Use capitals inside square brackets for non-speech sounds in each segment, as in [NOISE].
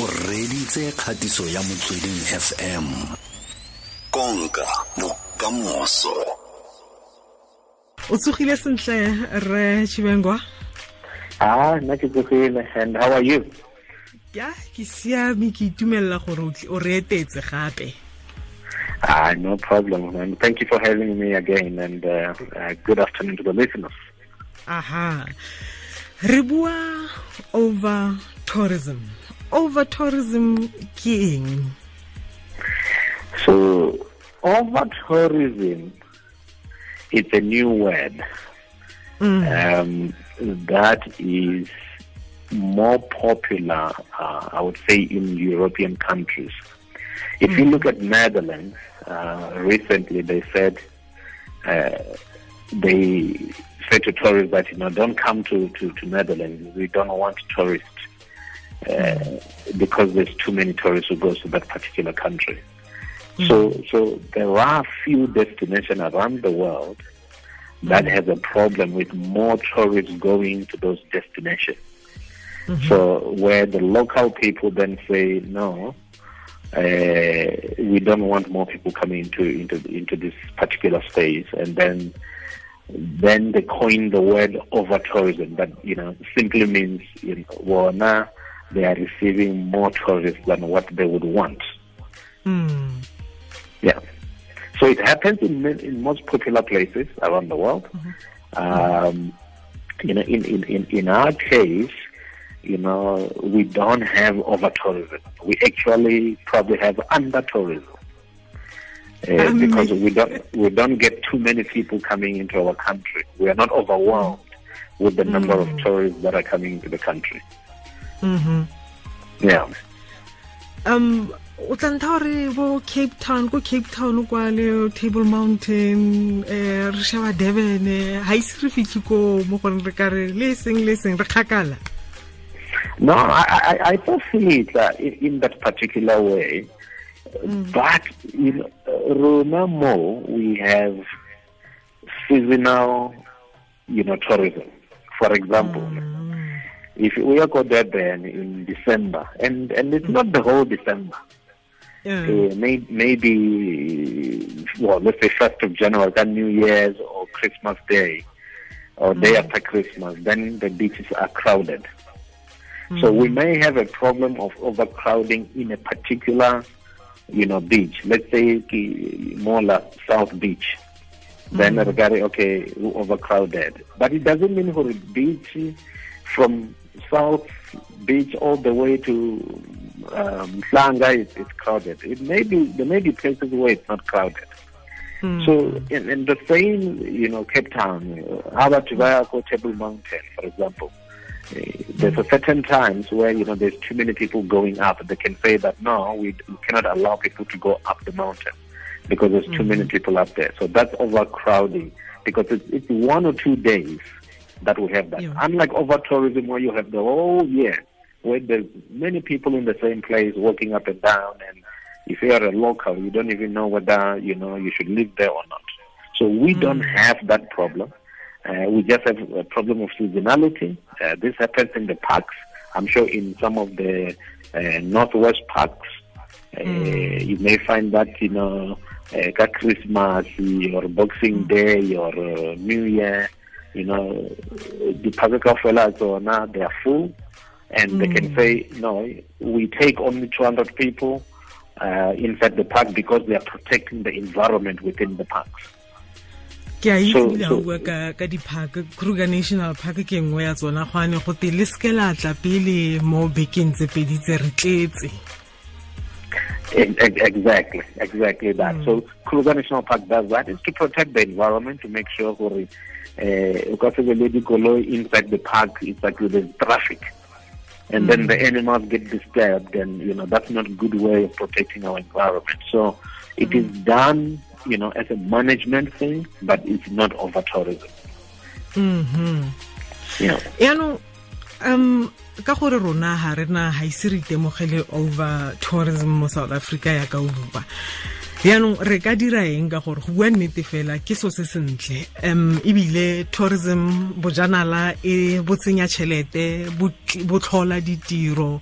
o reditse kgatiso ya motsweding fm konka bokamoso o tsogile sentle re Tshivhengwa ah nna ke tsogile and how are you ya ke siame ke itumelela gore o re etetse gape Ah, no problem. And thank you for having me again. And uh, uh, good afternoon to the listeners. aha re bua over tourism over tourism ke eng So, over tourism, it's a new word. Um, that is more popular, uh, I would say, in European countries. If you look at Netherlands, uh, recently they said uh, they said to tourists that you know don't come to, to, to Netherlands. We don't want tourists Uh, because there's too many tourists who goes to that particular country. Hmm. So so there are few destinations around the world that hmm. has a problem with more tourists going to those destinations. Mm-hmm. So where the local people then say no, uh, we don't want more people coming into into into this particular space, and then then they coin the word over tourism. That you know simply means you know, well now they are receiving more tourists than what they would want. mm. Yeah. So it happens in in most popular places around the world. Um, you know, in, in, in, in our case, you know, we don't have over tourism. We actually probably have under tourism. Uh, Um, because we don't we don't get too many people coming into our country. We are not overwhelmed with the number of tourists that are coming into the country. Mm-hmm. Yeah. um o tla ntha gore bo cape town ko cape town kwa le table mountain eh re sheba durban ga ise re fitlhe ko mo goreng re ka re le seng le seng re kgakala No, I, I, I don't see it uh, in, that particular way. But in Roma more, we have seasonal, you know, tourism. For example, if we are go Durban in December, and, and it's not the whole December, Yeah. uh, may, maybe, well, let's say 1st of January, then New Year's or Christmas Day, or day after Christmas, then the beaches are crowded. So we may have a problem of overcrowding in a particular, you know, beach. Let's say more like South Beach. Then mm. regarding okay, overcrowded. But it doesn't mean for beach from South Beach all the way to um, Flanga is, is crowded. It may be there may be places where it's not crowded. So in, in the same, you know, Cape Town, how about Tibaya Table Mountain, for example? Uh, there's a certain times where you know there's too many people going up. They can say that no, we, we cannot allow people to go up the mountain because there's too many people up there. So that's overcrowding because it's, it's one or two days that we have that. Yeah. Unlike over tourism where you have the whole year where there's many people in the same place walking up and down and if you are a local you don't even know whether you know you should live there or not. So we don't have that problem. Uh, we just have a problem of seasonality. Uh, this happens in the parks. I'm sure in some of the uh, northwest parks, uh, you may find that you know, uh, Christmas or Boxing Day or uh, New Year, you know, the park kaofela tsona they are full, and they can say no, we take only 200 people uh, inside the park because they are protecting the environment within the parks. ke a itse so- bua ka ka di-park kruger national park ke nngwe ya tsona go te le seke la tla pele mo bekeng tse pedi tse re tletse Ex- ex- Exactly, exactly that. So Kruger National Park does that is to protect the environment to make sure for because the lady koloi inside the park it's like there's traffic. And mm. then the animals get disturbed and you know that's not a good way of protecting our environment. So it is done, you know, as a management thing, but it's not over tourism. mhm Yeah. you know um ka gore rona ha rena ha ise re itemogele over tourism mo south africa ya ka o yaanong re ka dira eng ka gore go bua nnete fela ke so se sentle? Um ebile tourism bojanala e bo tsenya tšhelete bo tl- bo tlhola ditiro.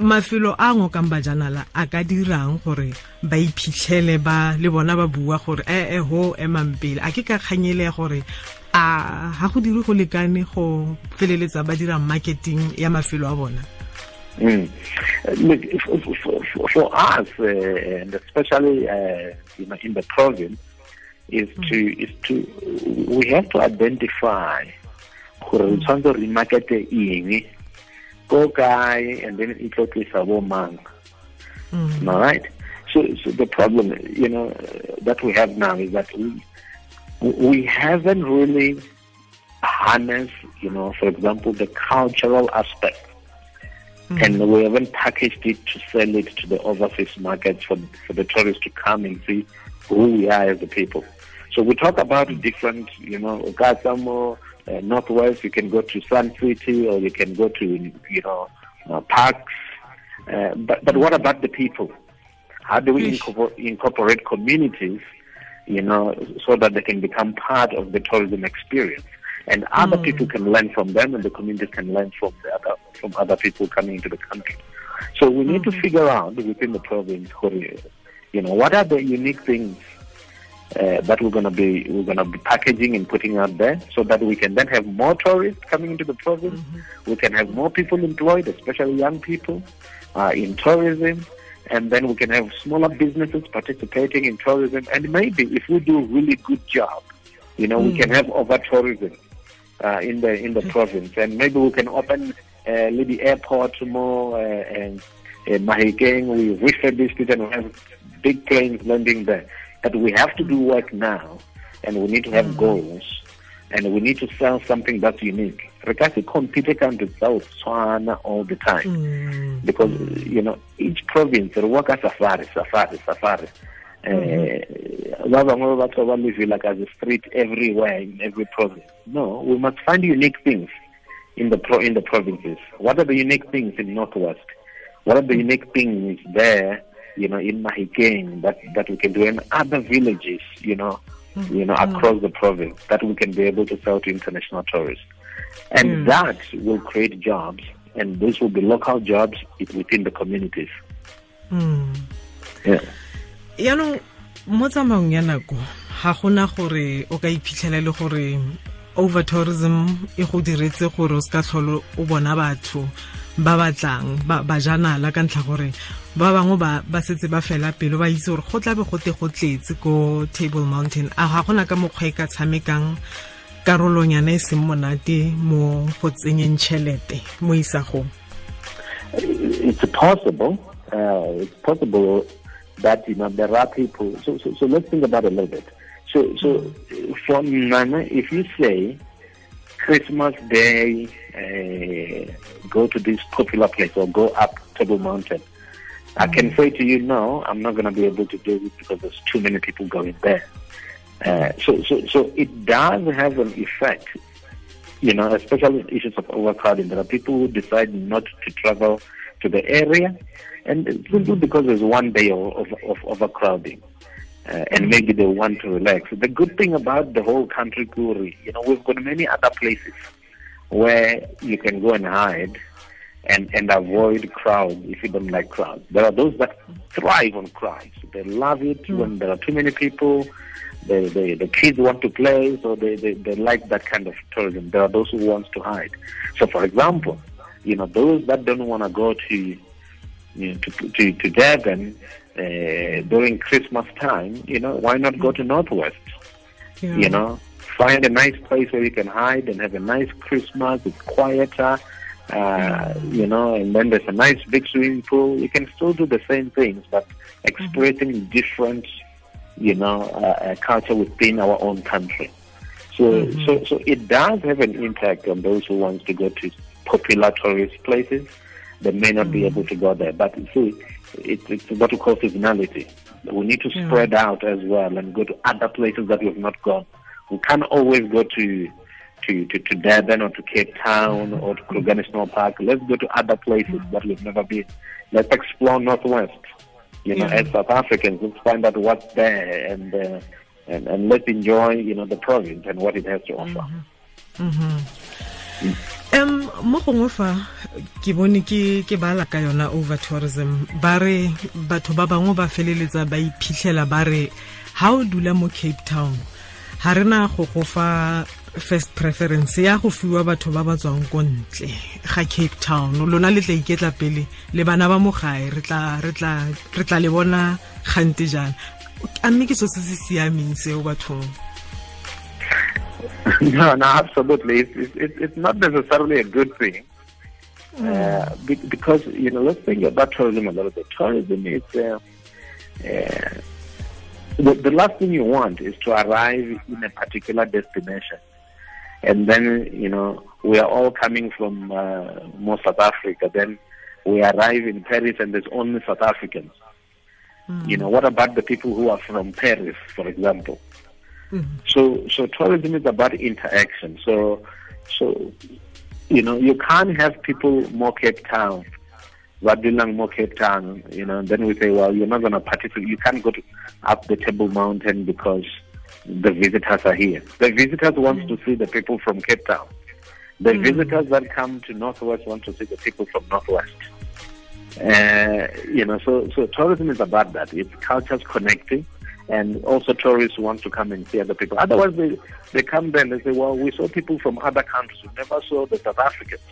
Mafelo a ngokang bajanala a ka dirang gore ba iphitlhele ba le bona ba bua gore e e ho emang pele. A ke ka kganyele gore a ha go dire go lekane go feleletsa ba dira marketing ya mafelo a bona Mm. Look, for, for, for us, uh, and especially uh, you know, in the province, is mm. to is to we have to identify gore re tshwanetse re markete eng go kae and then it tlo tlisa bo mang mm. all right so, so the problem you know that we have now is that we we haven't really harnessed you know for example the cultural aspect mm. and we haven't packaged it to sell it to the overseas markets for for the tourists to come and see who we are as a people so we talk about different you know Okasamo, uh, northwest, you can go to Sun City or you can go to, you know, uh, parks. Uh, but, but what about the people? How do we incorporate, incorporate communities, you know, so that they can become part of the tourism experience? And other mm. people can learn from them and the community can learn from the other, from other people coming into the country. So we need to figure out within the province, you know, what are the unique things uh, that we're going to be we're going to be packaging and putting out there so that we can then have more tourists coming into the province mm-hmm. we can have more people employed especially young people uh, in tourism and then we can have smaller businesses participating in tourism and maybe if we do a really good job you know mm. we can have over tourism uh, in the in the province and maybe we can open uh, the airport more uh, and uh, Mahikeng, we refurbished it and we have big planes landing there but we have to do work now, and we need to have mm. goals, and we need to sell something that's unique. Because Re ka se compete ka all the time mm. because you know each province work safari safari safari mm-hmm. Ba bangwe ba batho ba live like as a street everywhere in every province no we must find unique things in the pro in the provinces what are the unique things in northwest what are the unique things there you know, in Mahikeng that, that we can do in other villages, you know, mm-hmm. you know, across the province that we can be able to sell to international tourists. And mm. that will create jobs and those will be local jobs within the communities. Mm. Yeah. Yaanong mo tsamaong ya nako ga gona gore o ka iphitlhela le gore over tourism e go diretse gore o se ka tlholo o bona batho ba batlang bajanala ka ntlha gore ba bangwe ba setse ba fela pelo ba itse gore go tlabe go te go tletse ko table mountain. A ga gona ka mokgwa e ka tshamekang karolonyana e seng monate mo go tsenyeng tšhelete mo isagong. It's possible uh, it's possible that you know there are people so, so, so let's think about it a little bit so so for Nana, if you say Christmas Day, uh, go to this popular place or go up Table Mountain. I can mm. say to you, no, I'm not going to be able to do it because there's too many people going there. Uh, so, so, so it does have an effect, you know, especially issues of overcrowding. There are people who decide not to travel to the area, and simply because there's one day of, of, of overcrowding uh, and maybe they want to relax. The good thing about the whole country, Kuri, you know, we've got many other places where you can go and hide and, and avoid crowds if you don't like crowds. There are those that thrive on crowds. They love it mm. when there are too many people. They, they, the kids want to play, so they, they, they like that kind of tourism. There are those who want to hide. So, for example, you know, those that don't want to go to, you know, to, to, to Durban uh, during Christmas time, you know, why not go to Northwest? Yeah. You know, find a nice place where you can hide and have a nice Christmas. It's quieter, uh, you know, and then there's a nice big swimming pool. You can still do the same things, but expressing mm-hmm. different, you know, uh, uh, culture within our own country. So, mm-hmm. so, so it does have an impact on those who want to go to popular tourist places. They may not mm-hmm. be able to go there, but see, it's, it's what we call seasonality. We need to yeah. spread out as well and go to other places that we've not gone. We can't always go to to, to, to Durban or to Cape Town mm-hmm. or to Kruger National Park. Let's go to other places mm-hmm. that we've never been. Let's explore Northwest. You know, yeah. as South Africans, let's find out what's there and uh, and and let's enjoy you know the province and what it has to offer. Mm-hmm. mm-hmm. Um mo gongwe fa ke bone ke bala ka yona over tourism ba re batho ba bangwe ba feleletsa ba iphitlhela ba re ha o dula mo cape town ha rena go go fa first preference ya go fiwa batho ba ba tswang ko ntle ga cape town. Lona le tla iketla pele le bana ba mo gae re tla le bona gante jana a mme ke so se se siameng seo bathong [LAUGHS] no, no, absolutely. It's, it's, it's not necessarily a good thing. Uh, because, you know, let's think about tourism a little bit. Tourism is, uh, uh, the, the last thing you want is to arrive in a particular destination. And then, you know, we are all coming from uh, more South Africa. Then we arrive in Paris and there's only South Africans. Mm. You know, what about the people who are from Paris, for example? So, so tourism is about interaction. So, so you know, you can't have people more Cape Town, Wadilang more Cape Town. You know, then we say, well, you're not going to participate. You can't go to, up the Table Mountain because the visitors are here. The visitors want mm-hmm. to see the people from Cape Town. The mm-hmm. visitors that come to Northwest want to see the people from Northwest. Uh, you know, so so tourism is about that. It's cultures connecting and also tourists want to come and see other people. Otherwise, they, they come there and they say, well, we saw people from other countries. We never saw the South Africans.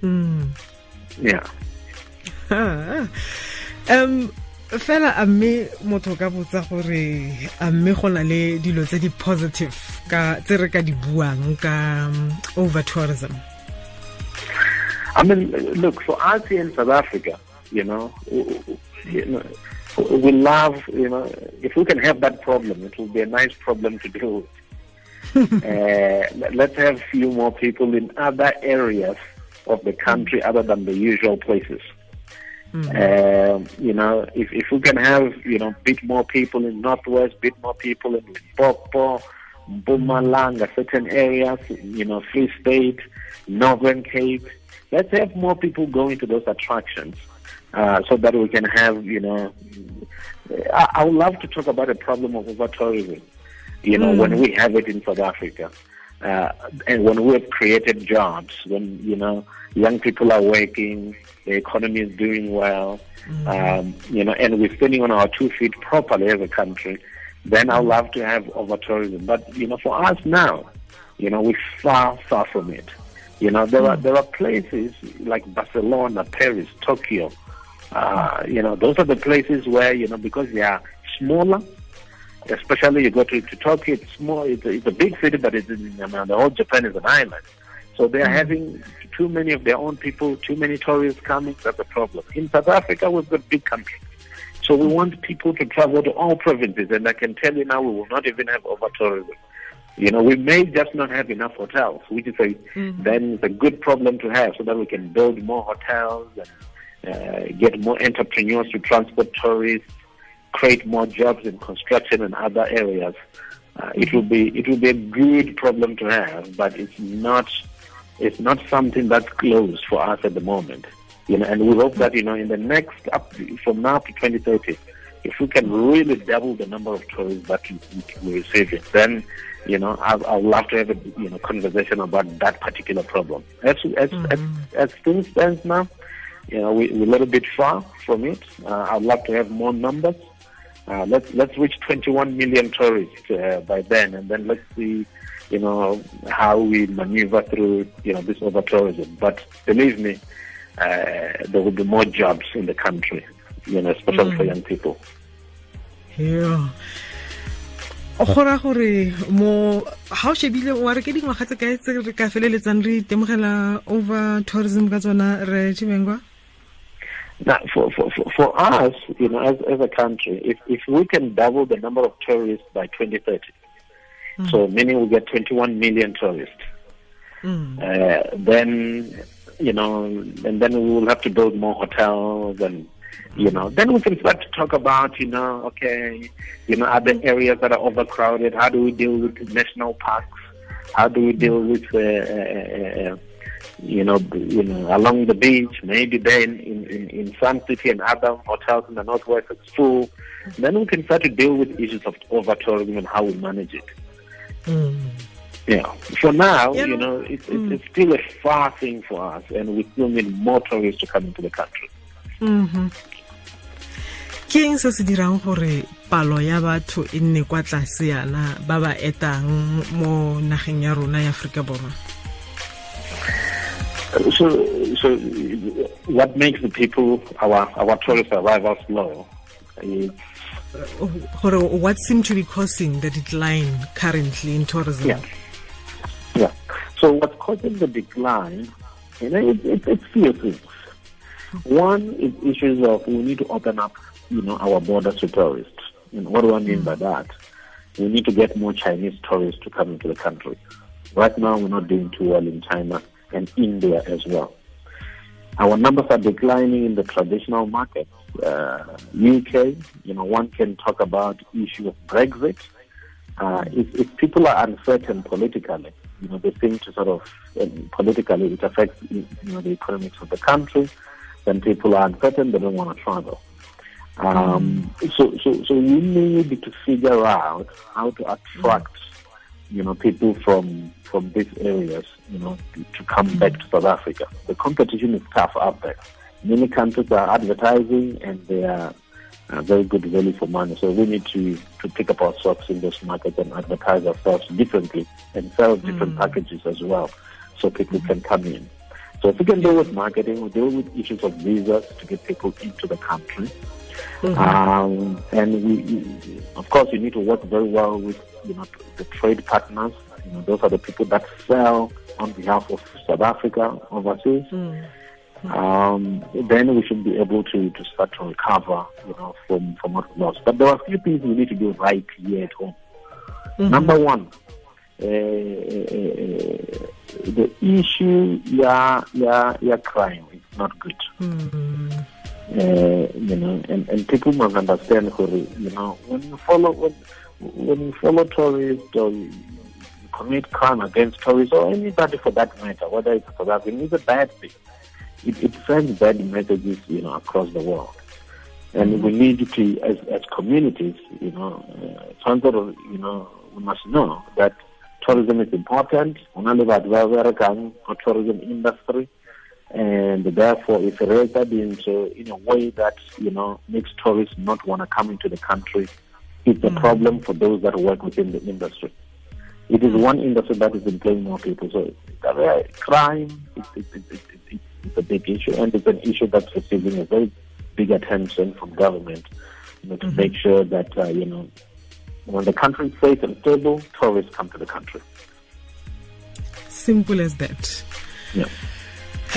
Mm. Yeah. [LAUGHS] um fela a mme motho ka botsa gore a mme go na le dilo tse di positive ka tse re ka di buang ka um, over tourism I mean, look, for us here in South Africa, you know, you know we love, you know, if we can have that problem, it will be a nice problem to deal with. [LAUGHS] uh, let's have few more people in other areas of the country other than the usual places. Mm-hmm. Uh, you know, if, if we can have, you know, bit more people in Northwest, bit more people in Limpopo, Mpumalanga, certain areas, you know, Free State, Northern Cape, let's have more people going to those attractions uh, so that we can have, you know, I, I would love to talk about the problem of over tourism, you know, mm. when we have it in South Africa. Uh, and when we have created jobs, when, you know, young people are working, the economy is doing well, mm. um, you know, and we're standing on our two feet properly as a country, then I'd love to have over tourism. But, you know, for us now, you know, we're far, far from it. You know, there are mm. there are places like Barcelona, Paris, Tokyo, uh, you know, those are the places where, you know, because they are smaller, especially you go to, to Tokyo, it's small, it's a, it's a big city, but it's in, I mean, the whole Japan is an island. So they are mm. having too many of their own people, too many tourists coming, that's a problem. In South Africa, we've got big countries. So we want people to travel to all provinces, and I can tell you now we will not even have over tourism. You know, we may just not have enough hotels, which is a mm-hmm. then it's a good problem to have, so that we can build more hotels and uh, get more entrepreneurs to transport tourists, create more jobs in construction and other areas. Uh, it will be it will be a good problem to have, but it's not it's not something that's closed for us at the moment. You know, and we hope that you know in the next up from now to 2030, if we can really double the number of tourists that we, receive, it, then you know I, I would love to have a you know conversation about that particular problem. As as mm-hmm. as, as things stand now, you know, we, are a little bit far from it. Uh, I'd love to have more numbers. Uh, let's let's reach 21 million tourists uh, by then, and then let's see, you know, how we maneuver through, you know, this over tourism. But believe me, uh, there will be more jobs in the country, you know, especially mm. for young people. Yeah. o gora gore mo ga o shebile wa re ke dingwaga tse kae tse re ka feleletsang re itemogela over tourism ka tsona re Tshivhengwa Now, for, for, for us, you know, as, as a country, if, if we can double the number of tourists by 2030, mm. so meaning we get 21 million tourists, mm. uh, then, you know, and then we will have to build more hotels and, you know, then we can start to talk about, you know, okay, you know, other areas that are overcrowded. How do we deal with national parks? How do we deal with uh, uh, uh you know, you know, along the beach, maybe then in, in, in some City and other hotels in the northwest it's full. Then we can start to deal with issues of over tourism and how we manage it. Mm. Yeah. For now, yeah. you know, it, it, mm. it's, still a far thing for us, and we still need more tourists to come into the country. Mm-hmm. ke eng se se dirang gore palo ya batho e nne kwa tlase yana ba ba etang mo nageng ya rona ya aforika borwa so so what makes the people our our tourist arrivals low what seems to be causing the decline currently in tourism? Yeah. Yeah. So what's causing the decline you know it, it, it's few things. One is issues of we need to open up you know our borders to tourists. And what do i mean by hmm. that? We need to get more chinese tourists to come into the country. Right now we're not doing too well in china and India as well. Our numbers are declining in the traditional markets. Uh, UK, you know, one can talk about issue of Brexit. Uh, if, if, people are uncertain politically, you know, they seem to sort of politically it affects you know the economics of the country. Then people are uncertain; they don't want to travel. Um. So, so, so we need to figure out how to attract you know, people from from these areas, you know, to, to come mm-hmm. back to South Africa. The competition is tough out there. Many countries are advertising and they are uh, very good value for money. So we need to, to pick up our socks in those markets and advertise ourselves differently and sell different mm. packages as well so people mm. can come in. So if we can deal with marketing, we deal with issues of visas to get people into the country. Mm-hmm. Um, and we, of course, you need to work very well with you know, the trade partners. You know, those are the people that sell on behalf of South Africa overseas. Mm. Um, then we should be able to, to start to recover, you know, from, from what we lost. But there are a few things we need to do right here at home. Mm-hmm. Number one, uh, the issue, yeah, yeah, yeah, crime is not good. Mm-hmm. Uh, you know, and, and people must understand, you know, when you follow, when, when you follow tourists or you commit crime against tourists or anybody for that matter, whether it's South African, it's a bad thing. It, it sends bad messages, you know, across the world. And mm-hmm. we need to, as, as communities, you know, uh, some sort of, you know, we must know that tourism is important. For tourism industry. And therefore, if rated into in a way that, you know, makes tourists not want to come into the country, it's a mm. problem for those that work within the industry. It is one industry that is employing more people. So crime is it's a big issue, and it's an issue that's receiving a very big attention from government you know, to mm-hmm. make sure that uh, you know when the country is safe and stable, tourists come to the country. Simple as that. Yeah.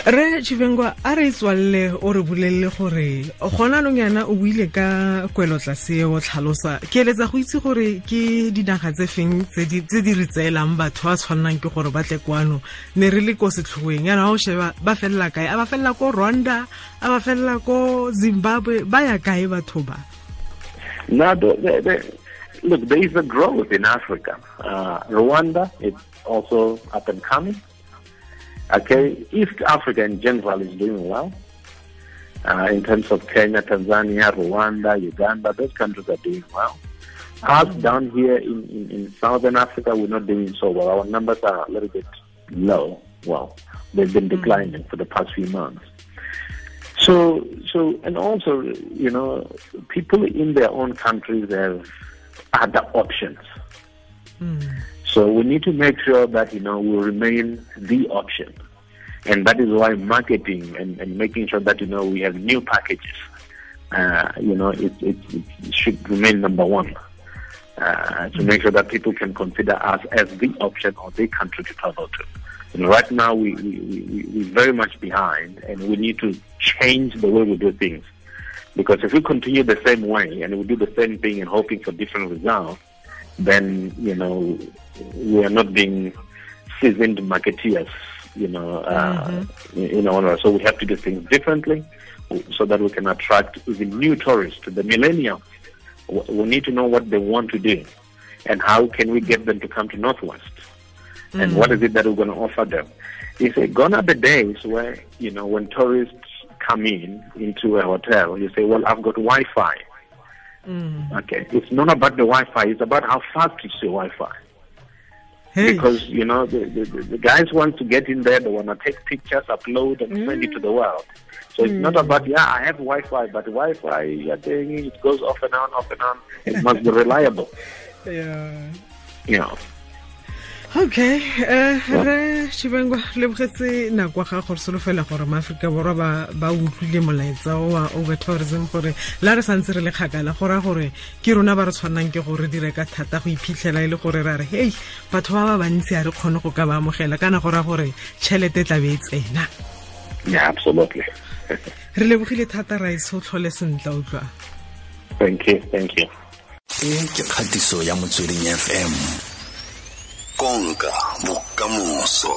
Re chivengwa a re tswalle o re bolelele gore gona nong yana o buile ka kwelotlase o tlhalosa. Ke eletsa go itse gore ke dinaga tse feng tse di re tseelang batho ba tshwannang ke gore ba tle kwano. Ne re le ko setlhoeng. Yana o sheba ba felela kae? A ba felela ko rwanda? A ba felela ko zimbabwe? Ba ya kae batho ba? Look there is a growth in africa. Uh, rwanda is also up and coming Okay, East Africa in general is doing well. Uh, in terms of Kenya, Tanzania, Rwanda, Uganda, those countries are doing well. Us down here in, in, in, Southern Africa, we're not doing so well. Our numbers are a little bit low. Well, they've been hmm. declining for the past few months. So, so, and also, you know, people in their own countries have other options. Mm. So we need to make sure that, you know, we remain the option. And that is why marketing and, and making sure that, you know, we have new packages, uh, you know, it, it, it, should remain number one. Uh, to make sure that people can consider us as the option or the country to travel to. And right now, we, we, we, we're very much behind, and we need to change the way we do things. Because if we continue the same way and we do the same thing and hoping for different results, then you know we are not being seasoned marketeers. You know, uh, mm-hmm. you know, so we have to do things differently so that we can attract even new tourists the millennials. We need to know what they want to do and how can we get them to come to Northwest mm-hmm. and what is it that we're going to offer them. You say, gone are the days where, you know, when tourists come in into a hotel, you say, well, I've got Wi-Fi. Mm. Okay, it's not about the Wi-Fi; it's about how fast is your Wi-Fi. Hey. Because, you know, the, the, the guys want to get in there, they want to take pictures, upload, and send it to the world. So it's not about, yeah, I have Wi Fi, but Wi Fi, yeah, it goes off and on, off and on. It must be reliable. [LAUGHS] yeah You know. Okay eh re Tshivhengwa le bogetse nako ga gore solofela gore maaforika borwa ba ba utlwile molaetsa wa over tourism gore la re santse re le kgakala gora gore ke rona ba re tshwanang ke gore dire ka thata go iphitlhela e le gore ra re hei batho ba ba bantsi a re kgone go ka ba amogela. Kana gora gore tšhelete tla be e tsena. Yeah, absolutely. [LAUGHS] re lebogile thata ra ise o tlhole sentle utlwa. Thank you, thank you. e ke kgatiso ya motsweding fm konka bokamoso